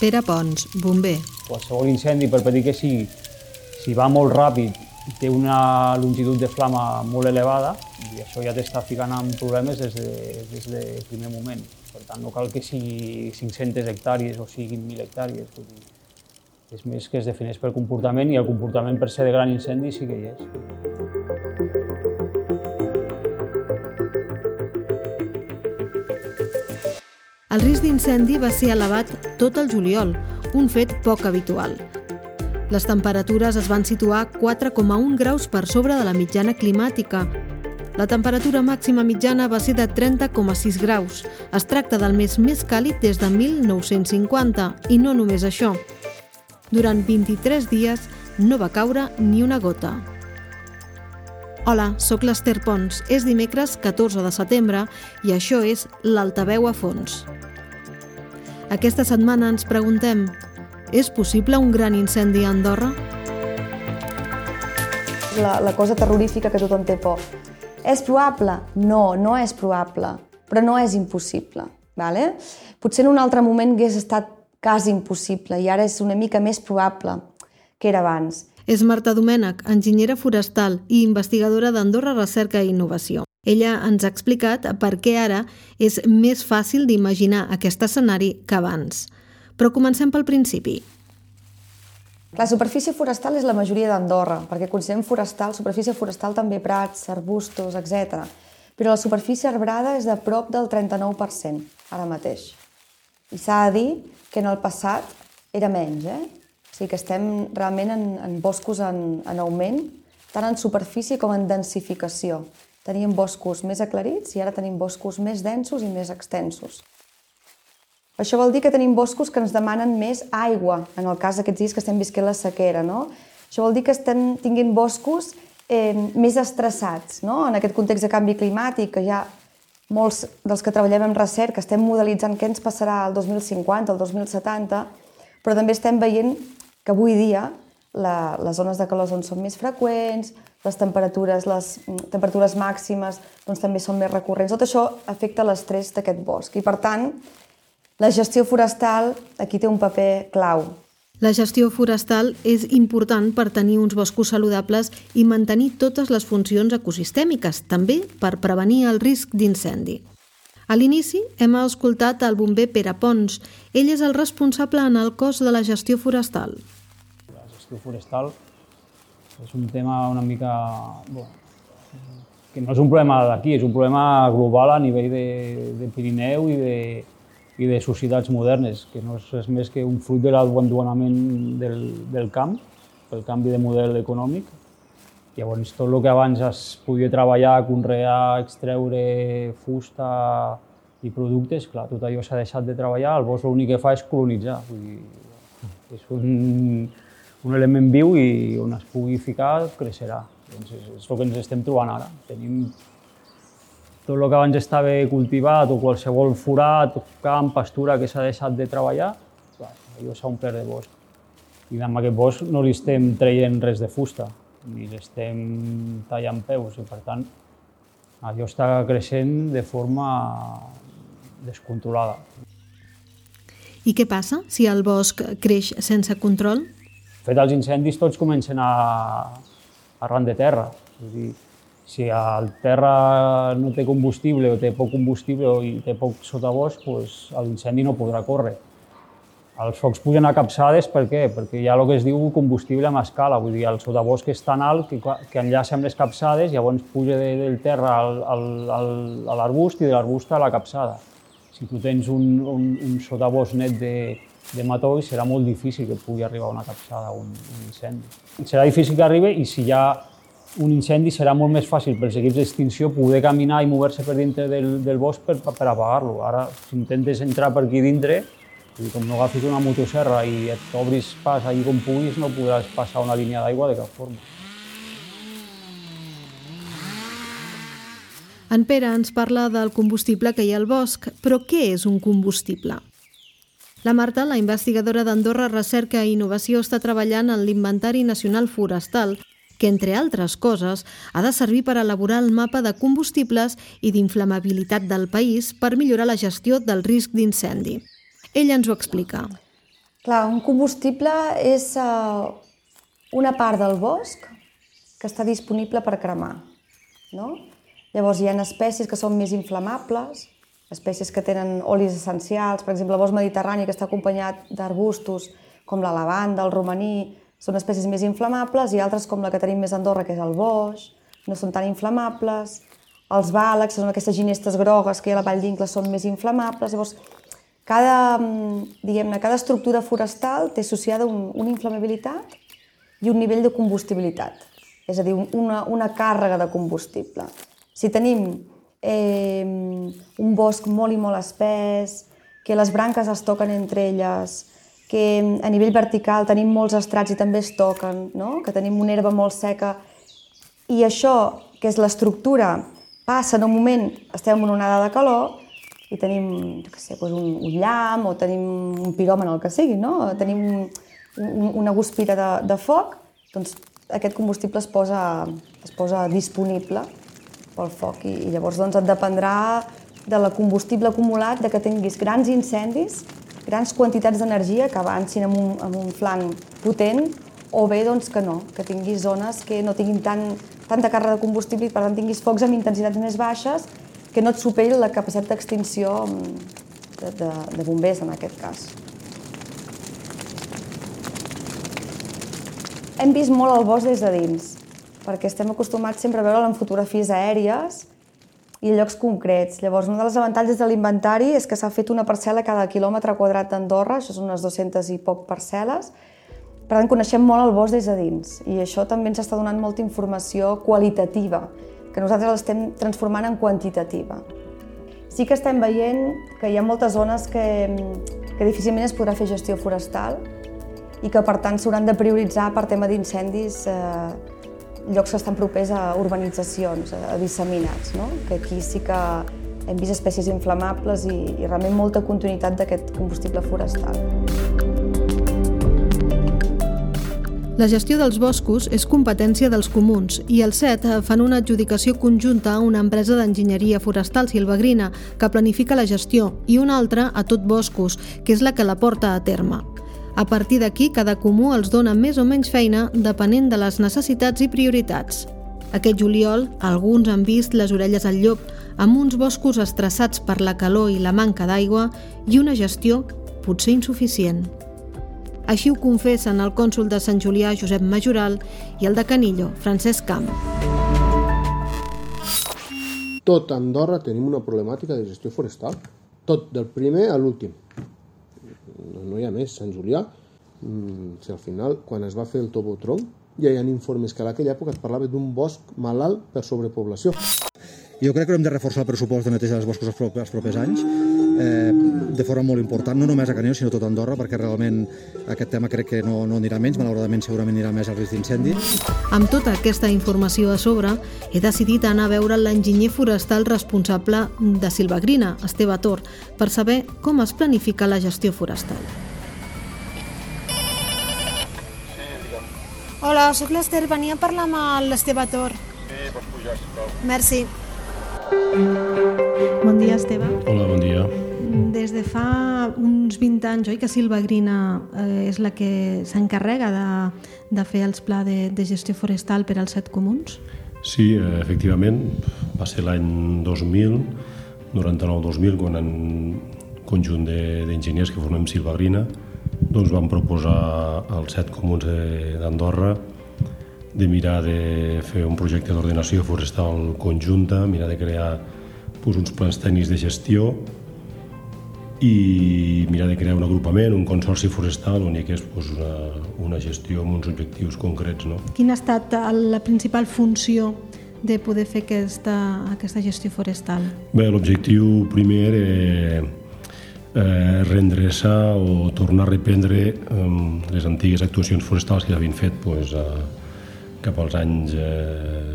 Pere Pons, bomber. Qualsevol incendi, per petit que sigui, si va molt ràpid té una longitud de flama molt elevada, i això ja t'està ficant en problemes des de, des de primer moment. Per tant, no cal que sigui 500 hectàrees o siguin 1.000 hectàrees. És més que es defineix per comportament i el comportament per ser de gran incendi sí que hi és. D'incendi va ser elevat tot el juliol, un fet poc habitual. Les temperatures es van situar 4,1 graus per sobre de la mitjana climàtica. La temperatura màxima mitjana va ser de 30,6 graus. Es tracta del mes més càlid des de 1950, i no només això. Durant 23 dies no va caure ni una gota. Hola, sóc l'Ester Pons. És dimecres 14 de setembre i això és l'Altaveu a fons. Aquesta setmana ens preguntem és possible un gran incendi a Andorra? La, la cosa terrorífica que tothom té por. És probable? No, no és probable, però no és impossible. Vale? Potser en un altre moment hagués estat quasi impossible i ara és una mica més probable que era abans. És Marta Domènech, enginyera forestal i investigadora d'Andorra Recerca i Innovació. Ella ens ha explicat per què ara és més fàcil d'imaginar aquest escenari que abans. Però comencem pel principi. La superfície forestal és la majoria d'Andorra, perquè considerem forestal, superfície forestal també prats, arbustos, etc. Però la superfície arbrada és de prop del 39%, ara mateix. I s'ha de dir que en el passat era menys, eh? O sigui que estem realment en, en boscos en, en augment, tant en superfície com en densificació. Teníem boscos més aclarits i ara tenim boscos més densos i més extensos. Això vol dir que tenim boscos que ens demanen més aigua, en el cas d'aquests dies que estem visquent la sequera. No? Això vol dir que estem tinguent boscos eh, més estressats. No? En aquest context de canvi climàtic, que ja molts dels que treballem en recerca estem modelitzant què ens passarà el 2050, el 2070, però també estem veient que avui dia la, les zones de calor són més freqüents, les temperatures, les temperatures màximes doncs, també són més recurrents. Tot això afecta l'estrès d'aquest bosc i, per tant, la gestió forestal aquí té un paper clau. La gestió forestal és important per tenir uns boscos saludables i mantenir totes les funcions ecosistèmiques, també per prevenir el risc d'incendi. A l'inici hem escoltat el bomber Pere Pons. Ell és el responsable en el cos de la gestió forestal. La gestió forestal és un tema una mica... Bon, que no és un problema d'aquí, és un problema global a nivell de, de Pirineu i de, i de societats modernes, que no és més que un fruit de l'abandonament del, del camp, pel canvi de model econòmic. Llavors, tot el que abans es podia treballar, conrear, extreure fusta i productes, clar, tot allò s'ha deixat de treballar, el bosc l'únic que fa és colonitzar. Vull dir, és un, un element viu i on es pugui ficar creixerà. Doncs és, és el que ens estem trobant ara. Tenim tot el que abans estava cultivat o qualsevol forat, camp, pastura que s'ha deixat de treballar, allò s'ha omplert de bosc. I amb aquest bosc no li estem traient res de fusta, ni l'estem tallant peus, i per tant allò està creixent de forma descontrolada. I què passa si el bosc creix sense control? Fet, els incendis tots comencen a, arran de terra. És dir, si el terra no té combustible o té poc combustible i té poc sotabosc, doncs l'incendi no podrà córrer. Els focs pugen a capçades, per què? Perquè hi ha el que es diu combustible amb escala, vull dir, el sotabosc és tan alt que, que enllaça amb les capçades, llavors puja de, del terra al, al, al, a l'arbust i de l'arbust a la capçada. Si tu tens un, un, un sotabosc net de, de matoll serà molt difícil que pugui arribar una capçada un, un incendi. Serà difícil que arribi i si hi ha un incendi serà molt més fàcil pels equips d'extinció poder caminar i moure-se per dintre del, del bosc per, per apagar-lo. Ara, si intentes entrar per aquí dintre, com no agafis una motosserra i et obris pas allà com puguis, no podràs passar una línia d'aigua de cap forma. En Pere ens parla del combustible que hi ha al bosc, però què és un combustible? La Marta, la investigadora d'Andorra Recerca i Innovació, està treballant en l'Inventari Nacional Forestal, que, entre altres coses, ha de servir per elaborar el mapa de combustibles i d'inflamabilitat del país per millorar la gestió del risc d'incendi. Ella ens ho explica. Clar, un combustible és uh, una part del bosc que està disponible per cremar. No? Llavors hi ha espècies que són més inflamables, espècies que tenen olis essencials, per exemple el bosc mediterrani que està acompanyat d'arbustos com la lavanda, el romaní, són espècies més inflamables i altres com la que tenim més a Andorra, que és el boix, no són tan inflamables. Els bàlegs, són aquestes ginestes grogues que hi ha a la Vall d'Incla, són més inflamables. Llavors, cada, mm, diguem cada estructura forestal té associada un, una inflamabilitat i un nivell de combustibilitat, és a dir, una, una càrrega de combustible. Si tenim eh, un bosc molt i molt espès, que les branques es toquen entre elles, que a nivell vertical tenim molts estrats i també es toquen, no? que tenim una herba molt seca, i això, que és l'estructura, passa en un moment, estem en una onada de calor, i tenim, jo què sé, doncs un, un llamp o tenim un piròmen, el que sigui, no? Tenim un, un, una guspira de, de foc, doncs aquest combustible es posa, es posa disponible pel foc i, i llavors doncs et dependrà de la combustible acumulat, de que tinguis grans incendis, grans quantitats d'energia que avancin amb un, amb un flanc potent o bé doncs que no, que tinguis zones que no tinguin tant, tanta càrrega de combustible i per tant tinguis focs amb intensitats més baixes que no et superi la capacitat d'extinció de, de, de bombers, en aquest cas. Hem vist molt el bosc des de dins, perquè estem acostumats sempre a veure'l en fotografies aèries i a llocs concrets. Llavors, un dels avantatges de l'inventari és que s'ha fet una parcel·la cada quilòmetre quadrat d'Andorra, això són unes 200 i poc parcel·les, per tant, coneixem molt el bosc des de dins i això també ens està donant molta informació qualitativa que nosaltres l'estem transformant en quantitativa. Sí que estem veient que hi ha moltes zones que, que difícilment es podrà fer gestió forestal i que per tant s'hauran de prioritzar per tema d'incendis eh, llocs que estan propers a urbanitzacions, a disseminats, no? que aquí sí que hem vist espècies inflamables i, i realment molta continuïtat d'aquest combustible forestal. La gestió dels boscos és competència dels comuns i el CET fan una adjudicació conjunta a una empresa d'enginyeria forestal silvagrina que planifica la gestió i una altra a tot boscos, que és la que la porta a terme. A partir d'aquí, cada comú els dona més o menys feina depenent de les necessitats i prioritats. Aquest juliol, alguns han vist les orelles al llop, amb uns boscos estressats per la calor i la manca d'aigua i una gestió potser insuficient. Així ho confessen el cònsul de Sant Julià, Josep Majoral, i el de Canillo, Francesc Camp. Tot Andorra tenim una problemàtica de gestió forestal. Tot, del primer a l'últim. No, no hi ha més. Sant Julià, mm, si al final, quan es va fer el Tobotron, ja hi ha informes que a aquella època es parlava d'un bosc malalt per sobrepoblació. Jo crec que hem de reforçar el pressupost de neteja dels boscos els propers anys eh, de forma molt important, no només a Caneu, sinó a tot Andorra, perquè realment aquest tema crec que no, no anirà menys, malauradament segurament anirà més al risc d'incendi. Amb tota aquesta informació a sobre, he decidit anar a veure l'enginyer forestal responsable de Silvagrina, Esteve Tor, per saber com es planifica la gestió forestal. Hola, sóc l'Ester, venia a parlar amb l'Esteve Tor. Sí, pots pujar, sisplau. Merci. Bon dia, Esteve. Hola, bon dia. Des de fa uns 20 anys, oi, que Silvagrina eh, és la que s'encarrega de, de fer els plans de, de gestió forestal per als set comuns? Sí, eh, efectivament, va ser l'any 2000, 99-2000, quan en conjunt d'enginyers que formem Silvagrina doncs vam proposar als set comuns d'Andorra de mirar de fer un projecte d'ordenació forestal conjunta, mirar de crear doncs, uns plans tècnics de gestió i mirar de crear un agrupament, un consorci forestal on hi hagués doncs, una, una gestió amb uns objectius concrets. No? Quina ha estat la principal funció de poder fer aquesta, aquesta gestió forestal? Bé, l'objectiu primer era eh, reendreçar o tornar a reprendre eh, les antigues actuacions forestals que havien fet pues, a, cap als anys eh,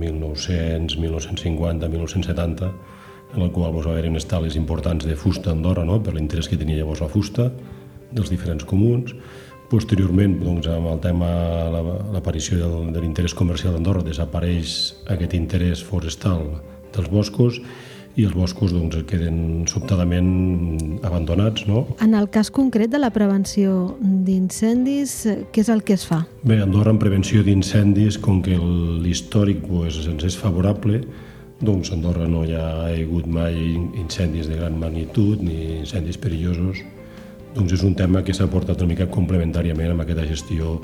1900, 1950, 1970, en el qual doncs, va haver unes tales importants de fusta a Andorra, no? per l'interès que tenia llavors la fusta, dels diferents comuns. Posteriorment, doncs, amb el tema, l'aparició de l'interès comercial d'Andorra, desapareix aquest interès forestal dels boscos i els boscos doncs, queden sobtadament abandonats. No? En el cas concret de la prevenció d'incendis, què és el que es fa? Bé, Andorra en prevenció d'incendis, com que l'històric pues, ens és favorable, doncs a Andorra no hi ha hagut mai incendis de gran magnitud ni incendis perillosos. Doncs és un tema que s'ha portat una mica complementàriament amb aquesta gestió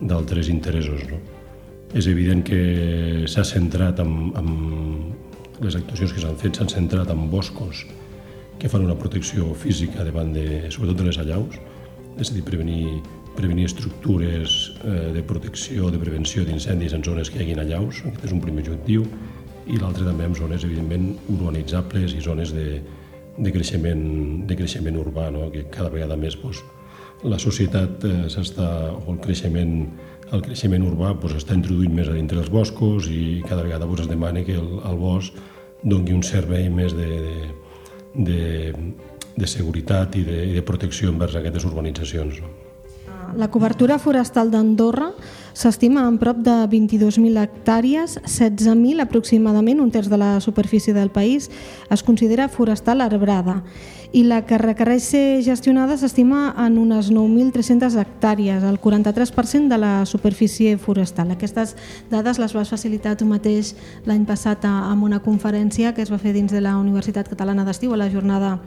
d'altres interessos. No? És evident que s'ha centrat en, en les actuacions que s'han fet s'han centrat en boscos que fan una protecció física davant de, sobretot de les allaus, és a dir, prevenir, prevenir estructures eh, de protecció, de prevenció d'incendis en zones que hi haguin allaus, aquest és un primer objectiu, i l'altre també en zones, evidentment, urbanitzables i zones de, de, creixement, de creixement urbà, no? que cada vegada més doncs, la societat eh, s'està, o el creixement el creixement urbà doncs, està introduint més a dintre dels boscos i cada vegada doncs, es demana que el, el bosc doni un servei més de, de, de, de seguretat i de, de protecció envers aquestes urbanitzacions. La cobertura forestal d'Andorra s'estima en prop de 22.000 hectàrees, 16.000 aproximadament, un terç de la superfície del país, es considera forestal arbrada i la que requereix ser gestionada s'estima en unes 9.300 hectàrees, el 43% de la superfície forestal. Aquestes dades les vas facilitar tu mateix l'any passat en una conferència que es va fer dins de la Universitat Catalana d'Estiu a la jornada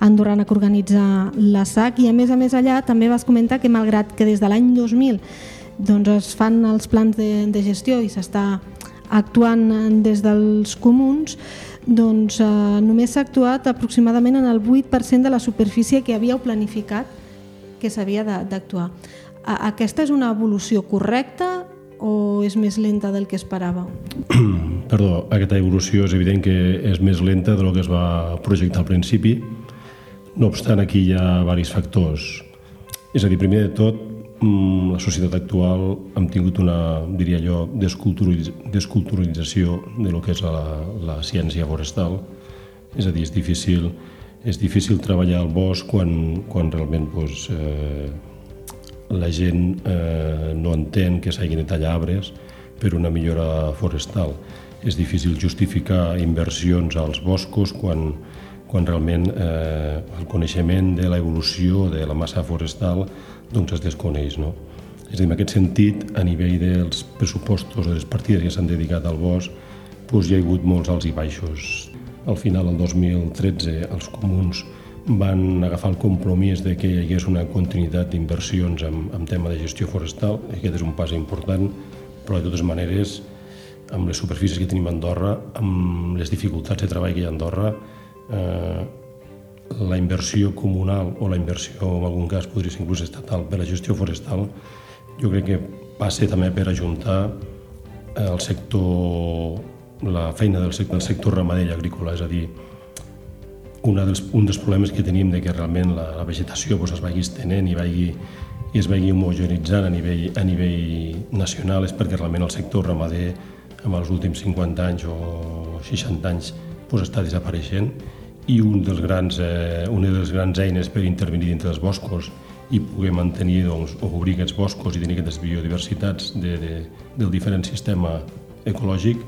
andorrana que organitza la SAC i a més a més allà també vas comentar que malgrat que des de l'any 2000 doncs es fan els plans de, de gestió i s'està actuant des dels comuns, doncs eh, només s'ha actuat aproximadament en el 8% de la superfície que havíeu planificat que s'havia d'actuar. Aquesta és una evolució correcta o és més lenta del que esperava? Perdó, aquesta evolució és evident que és més lenta del que es va projectar al principi. No obstant, aquí hi ha diversos factors. És a dir, primer de tot, la societat actual hem tingut una, diria jo, desculturalització de lo que és la, la ciència forestal. És a dir, és difícil, és difícil treballar al bosc quan, quan realment doncs, eh, la gent eh, no entén que s'hagin de tallar arbres per una millora forestal. És difícil justificar inversions als boscos quan, quan realment eh, el coneixement de l'evolució de la massa forestal doncs es desconeix. No? És a dir, en aquest sentit, a nivell dels pressupostos o de les partides que s'han dedicat al bosc, doncs hi ha hagut molts alts i baixos. Al final, el 2013, els comuns van agafar el compromís de que hi hagués una continuïtat d'inversions en, en tema de gestió forestal, i aquest és un pas important, però de totes maneres, amb les superfícies que tenim a Andorra, amb les dificultats de treball que hi ha a Andorra, eh, la inversió comunal o la inversió, en algun cas, podria ser inclús estatal per la gestió forestal, jo crec que passa també per ajuntar el sector, la feina del sector, del sector ramader i agrícola, és a dir, una dels, un dels problemes que tenim de que realment la, la vegetació pues, es vagi estenent i, vagi, i es vagi homogenitzant a nivell, a nivell nacional és perquè realment el sector ramader en els últims 50 anys o 60 anys pues, està desapareixent i un dels grans, eh, una de les grans eines per intervenir dintre dels boscos i poder mantenir doncs, o obrir aquests boscos i tenir aquestes biodiversitats de, de, del diferent sistema ecològic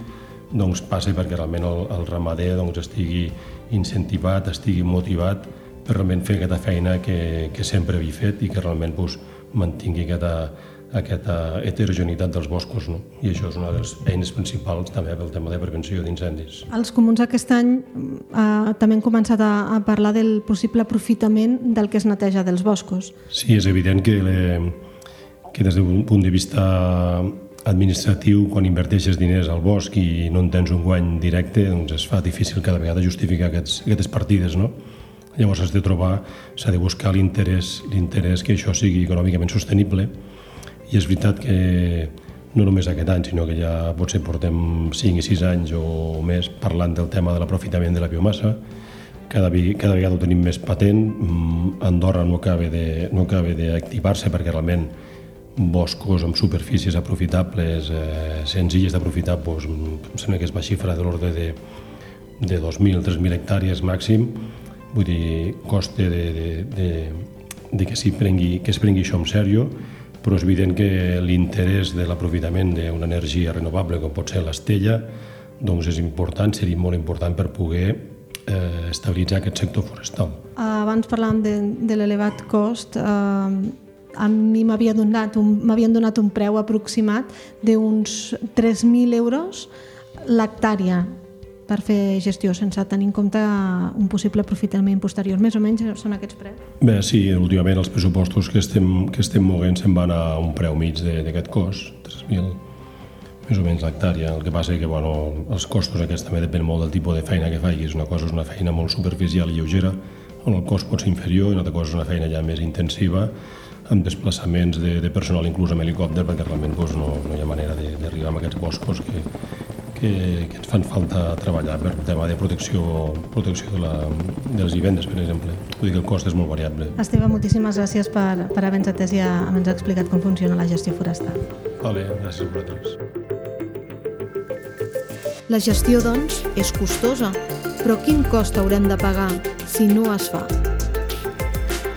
doncs passa perquè realment el, el ramader doncs, estigui incentivat, estigui motivat per realment fer aquesta feina que, que sempre havia fet i que realment doncs, mantingui aquesta, aquesta heterogeneïtat dels boscos, no? i això és una de les eines principals també pel tema de prevenció d'incendis. Els comuns aquest any eh, també han començat a, a parlar del possible aprofitament del que es neteja dels boscos. Sí, és evident que, le, que des d'un punt de vista administratiu, quan inverteixes diners al bosc i no en tens un guany directe, doncs es fa difícil cada vegada justificar aquests, aquestes partides, no? Llavors has de trobar, s'ha de buscar l'interès que això sigui econòmicament sostenible i és veritat que no només aquest any, sinó que ja potser portem 5 i 6 anys o més parlant del tema de l'aprofitament de la biomassa. Cada, cada vegada ho tenim més patent. Mm, Andorra no acaba de, no acaba d'activar-se perquè realment boscos amb superfícies aprofitables, eh, senzilles d'aprofitar, doncs, em sembla que és una xifra de l'ordre de, de 2.000, 3.000 hectàrees màxim. Vull dir, costa de, de, de, de que, prengui, que es prengui això en sèrio però és evident que l'interès de l'aprofitament d'una energia renovable com pot ser l'estella doncs és important, seria molt important per poder eh, estabilitzar aquest sector forestal. Abans parlàvem de, de l'elevat cost. Eh, a mi m'havia donat m'havien donat un preu aproximat d'uns 3.000 euros l'hectàrea per fer gestió sense tenir en compte un possible aprofitament posterior. Més o menys són aquests preus? Bé, sí, últimament els pressupostos que estem, que estem moguent se'n van a un preu mig d'aquest cost, 3.000 més o menys l'hectàrea. El que passa és que bueno, els costos aquests també depèn molt del tipus de feina que facis. Una cosa és una feina molt superficial i lleugera, on el cost pot ser inferior, i una altra cosa és una feina ja més intensiva, amb desplaçaments de, de personal inclús amb helicòpter, perquè realment doncs, no, no hi ha manera d'arribar a aquests boscos que, que, que ens fan falta treballar per tema de protecció, protecció de, la, de les vivendes, per exemple. Vull dir que el cost és molt variable. Esteve, moltíssimes gràcies per, per haver-nos atès i haver-nos explicat com funciona la gestió forestal. Vale, gràcies a vosaltres. La gestió, doncs, és costosa, però quin cost haurem de pagar si no es fa?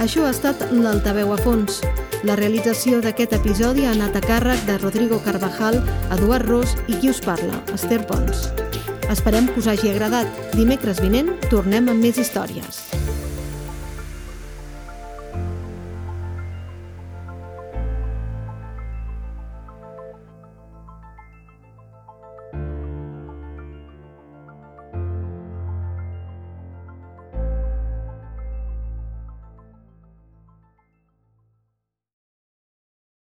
Això ha estat l'Altaveu a fons. La realització d'aquest episodi ha anat a càrrec de Rodrigo Carvajal, Eduard Ros i qui us parla, Esther Pons. Esperem que us hagi agradat. Dimecres vinent tornem amb més històries.